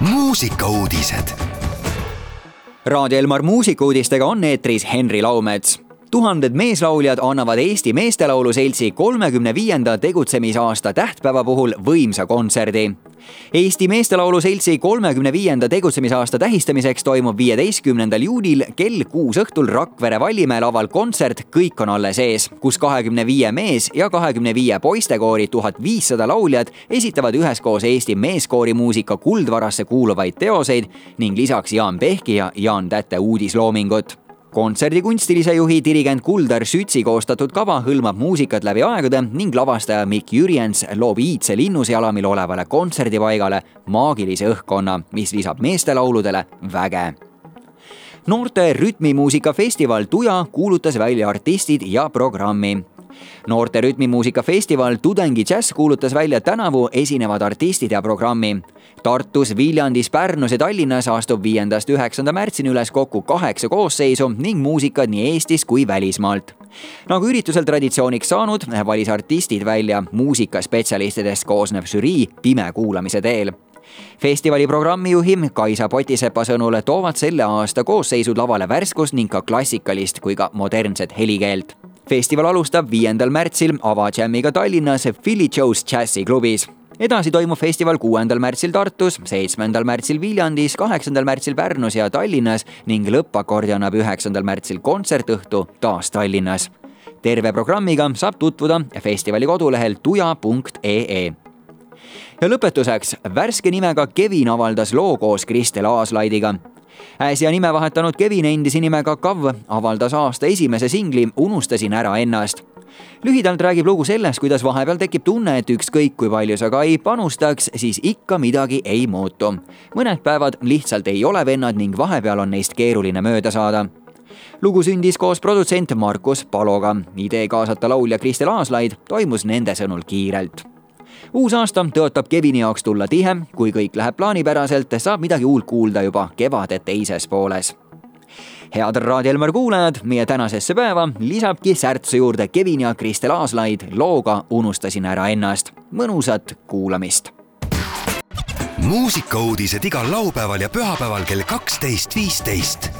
muusikauudised. Raadio Elmar muusikauudistega on eetris Henri Laumets tuhanded meeslauljad annavad Eesti Meestelaulu Seltsi kolmekümne viienda tegutsemisaasta tähtpäeva puhul võimsa kontserdi. Eesti Meestelaulu Seltsi kolmekümne viienda tegutsemisaasta tähistamiseks toimub viieteistkümnendal juunil kell kuus õhtul Rakvere Vallimäe laval kontsert Kõik on alles ees, kus kahekümne viie mees- ja kahekümne viie poistekoori tuhat viissada lauljat esitavad üheskoos Eesti meeskoorimuusika kuldvarasse kuuluvaid teoseid ning lisaks Jaan Pehki ja Jaan Tätte uudisloomingut kontserdi kunstilise juhi dirigent Kuldar Sütsi koostatud kava hõlmab muusikat läbi aegade ning lavastaja Mikk Jürjens loob iidse linnusjalamil olevale kontserdipaigale maagilise õhkkonna, mis lisab meestelauludele väge. Noorte rütmimuusika festival Tuja kuulutas välja artistid ja programmi noorte rütmimuusika festival Tudengi Jazz kuulutas välja tänavu esinevad artistid ja programmi. Tartus, Viljandis, Pärnus ja Tallinnas astub viiendast üheksanda märtsini üles kokku kaheksa koosseisu ning muusikat nii Eestis kui välismaalt. nagu üritusel traditsiooniks saanud, valis artistid välja muusikaspetsialistidest koosnev žürii pime kuulamise teel festivali programmijuhi Kaisa Potisepa sõnul toovad selle aasta koosseisud lavale värskust ning ka klassikalist kui ka modernset helikeelt festival alustab viiendal märtsil avajämmiga Tallinnas Philly Joe's džässiklubis edasi toimub festival kuuendal märtsil Tartus, seitsmendal märtsil Viljandis, kaheksandal märtsil Pärnus ja Tallinnas ning lõppakordi annab üheksandal märtsil kontsertõhtu taas Tallinnas. terve programmiga saab tutvuda festivali kodulehel tuja.ee ja lõpetuseks, värske nimega Kevin avaldas loo koos Kristel Aaslaidiga äsja nime vahetanud Kevin endise nimega Kav avaldas aasta esimese singli Unustasin ära ennast lühidalt räägib lugu sellest, kuidas vahepeal tekib tunne, et ükskõik kui palju sa ka ei panustaks, siis ikka midagi ei muutu. mõned päevad lihtsalt ei ole vennad ning vahepeal on neist keeruline mööda saada. lugu sündis koos produtsent Markus Paloga. idee kaasata laulja Kristel Aaslaid toimus nende sõnul kiirelt uus aasta tõotab Kevini jaoks tulla tihe, kui kõik läheb plaanipäraselt, saab midagi uut kuulda juba kevade teises pooles head Raadio Elmar kuulajad, meie tänasesse päeva lisabki särtsu juurde Kevin ja Kristel Aaslaid looga Unustasin ära ennast. mõnusat kuulamist. muusikauudised igal laupäeval ja pühapäeval kell kaksteist, viisteist